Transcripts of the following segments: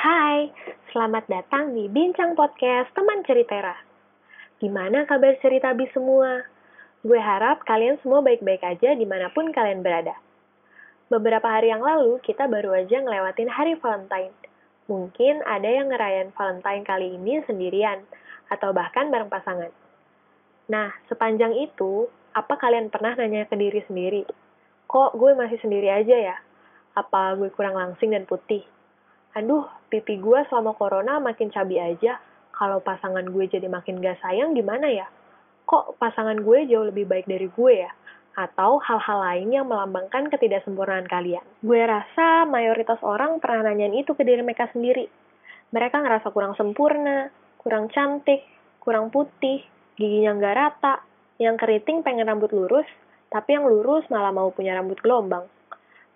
Hai, selamat datang di Bincang Podcast Teman Ceritera. Gimana kabar cerita bis semua? Gue harap kalian semua baik-baik aja di mana pun kalian berada. Beberapa hari yang lalu, kita baru aja ngelewatin hari Valentine. Mungkin ada yang ngerayain Valentine kali ini sendirian, atau bahkan bareng pasangan. Nah, sepanjang itu, apa kalian pernah nanya ke diri sendiri? Kok gue masih sendiri aja ya? Apa gue kurang langsing dan putih? Aduh pipi gue selama corona makin cabi aja, kalau pasangan gue jadi makin gak sayang gimana ya? Kok pasangan gue jauh lebih baik dari gue ya? Atau hal-hal lain yang melambangkan ketidaksempurnaan kalian. Gue rasa mayoritas orang pernah nanyain itu ke diri mereka sendiri. Mereka ngerasa kurang sempurna, kurang cantik, kurang putih, giginya nggak rata, yang keriting pengen rambut lurus, tapi yang lurus malah mau punya rambut gelombang.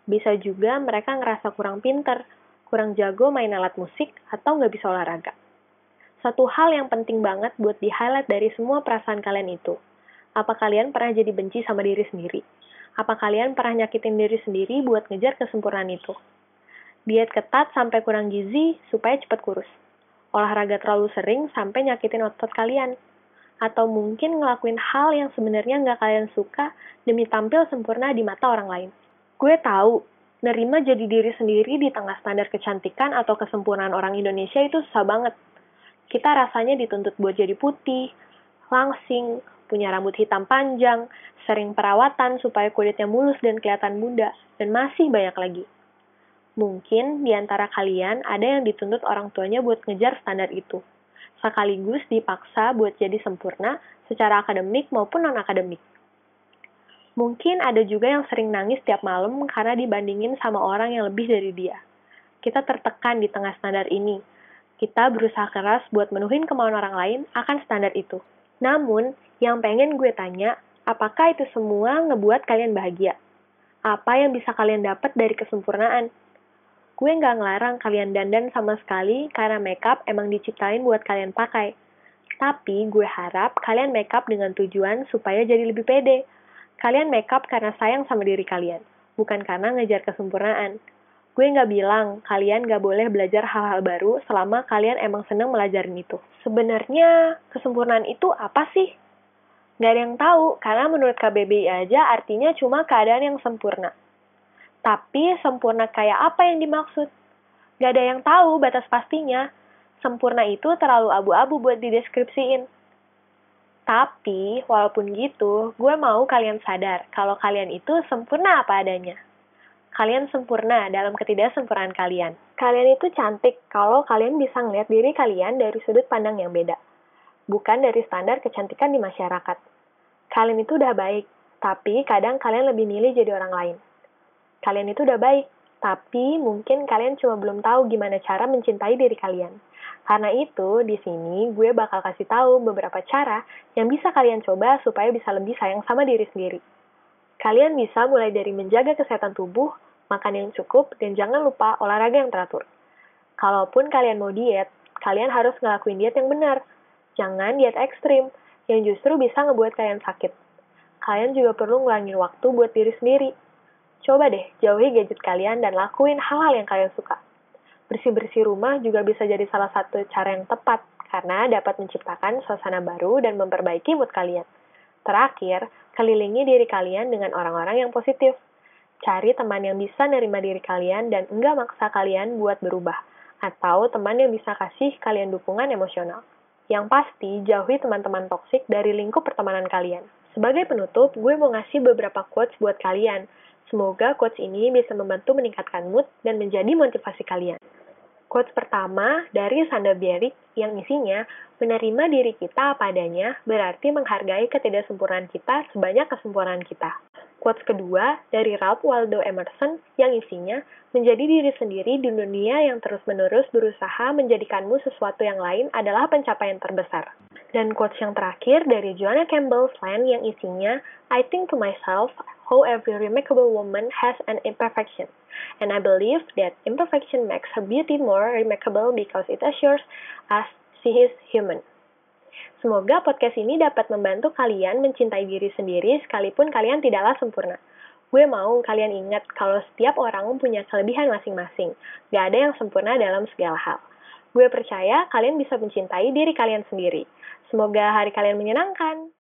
Bisa juga mereka ngerasa kurang pinter, kurang jago main alat musik, atau nggak bisa olahraga. Satu hal yang penting banget buat di-highlight dari semua perasaan kalian itu. Apa kalian pernah jadi benci sama diri sendiri? Apa kalian pernah nyakitin diri sendiri buat ngejar kesempurnaan itu? Diet ketat sampai kurang gizi supaya cepat kurus. Olahraga terlalu sering sampai nyakitin otot kalian. Atau mungkin ngelakuin hal yang sebenarnya nggak kalian suka demi tampil sempurna di mata orang lain. Gue tahu nerima jadi diri sendiri di tengah standar kecantikan atau kesempurnaan orang Indonesia itu susah banget. Kita rasanya dituntut buat jadi putih, langsing, punya rambut hitam panjang, sering perawatan supaya kulitnya mulus dan kelihatan muda, dan masih banyak lagi. Mungkin di antara kalian ada yang dituntut orang tuanya buat ngejar standar itu, sekaligus dipaksa buat jadi sempurna secara akademik maupun non-akademik. Mungkin ada juga yang sering nangis tiap malam karena dibandingin sama orang yang lebih dari dia. Kita tertekan di tengah standar ini. Kita berusaha keras buat menuhin kemauan orang lain akan standar itu. Namun, yang pengen gue tanya, apakah itu semua ngebuat kalian bahagia? Apa yang bisa kalian dapat dari kesempurnaan? Gue nggak ngelarang kalian dandan sama sekali karena makeup emang diciptain buat kalian pakai. Tapi gue harap kalian makeup dengan tujuan supaya jadi lebih pede, Kalian makeup karena sayang sama diri kalian, bukan karena ngejar kesempurnaan. Gue nggak bilang kalian nggak boleh belajar hal-hal baru selama kalian emang seneng melajarin itu. Sebenarnya kesempurnaan itu apa sih? Nggak ada yang tahu, karena menurut KBBI aja artinya cuma keadaan yang sempurna. Tapi sempurna kayak apa yang dimaksud? Nggak ada yang tahu batas pastinya. Sempurna itu terlalu abu-abu buat dideskripsiin. Tapi, walaupun gitu, gue mau kalian sadar kalau kalian itu sempurna apa adanya. Kalian sempurna dalam ketidaksempurnaan kalian. Kalian itu cantik kalau kalian bisa ngeliat diri kalian dari sudut pandang yang beda. Bukan dari standar kecantikan di masyarakat. Kalian itu udah baik, tapi kadang kalian lebih milih jadi orang lain. Kalian itu udah baik, tapi mungkin kalian cuma belum tahu gimana cara mencintai diri kalian karena itu, di sini gue bakal kasih tahu beberapa cara yang bisa kalian coba supaya bisa lebih sayang sama diri sendiri. Kalian bisa mulai dari menjaga kesehatan tubuh, makan yang cukup, dan jangan lupa olahraga yang teratur. Kalaupun kalian mau diet, kalian harus ngelakuin diet yang benar. Jangan diet ekstrim, yang justru bisa ngebuat kalian sakit. Kalian juga perlu ngulangin waktu buat diri sendiri. Coba deh, jauhi gadget kalian dan lakuin hal-hal yang kalian suka. Bersih-bersih rumah juga bisa jadi salah satu cara yang tepat karena dapat menciptakan suasana baru dan memperbaiki mood kalian. Terakhir, kelilingi diri kalian dengan orang-orang yang positif. Cari teman yang bisa nerima diri kalian dan enggak maksa kalian buat berubah, atau teman yang bisa kasih kalian dukungan emosional. Yang pasti, jauhi teman-teman toksik dari lingkup pertemanan kalian. Sebagai penutup, gue mau ngasih beberapa quotes buat kalian Semoga quotes ini bisa membantu meningkatkan mood dan menjadi motivasi kalian. Quotes pertama dari Sanda Bierik yang isinya menerima diri kita apa adanya berarti menghargai ketidaksempurnaan kita sebanyak kesempurnaan kita. Quotes kedua dari Ralph Waldo Emerson yang isinya menjadi diri sendiri di dunia yang terus-menerus berusaha menjadikanmu sesuatu yang lain adalah pencapaian terbesar. Dan quotes yang terakhir dari Joanna Campbell Flynn yang isinya I think to myself, how every remarkable woman has an imperfection. And I believe that imperfection makes her beauty more remarkable because it assures us she is human. Semoga podcast ini dapat membantu kalian mencintai diri sendiri sekalipun kalian tidaklah sempurna. Gue mau kalian ingat kalau setiap orang punya kelebihan masing-masing. Gak ada yang sempurna dalam segala hal. Gue percaya kalian bisa mencintai diri kalian sendiri. Semoga hari kalian menyenangkan.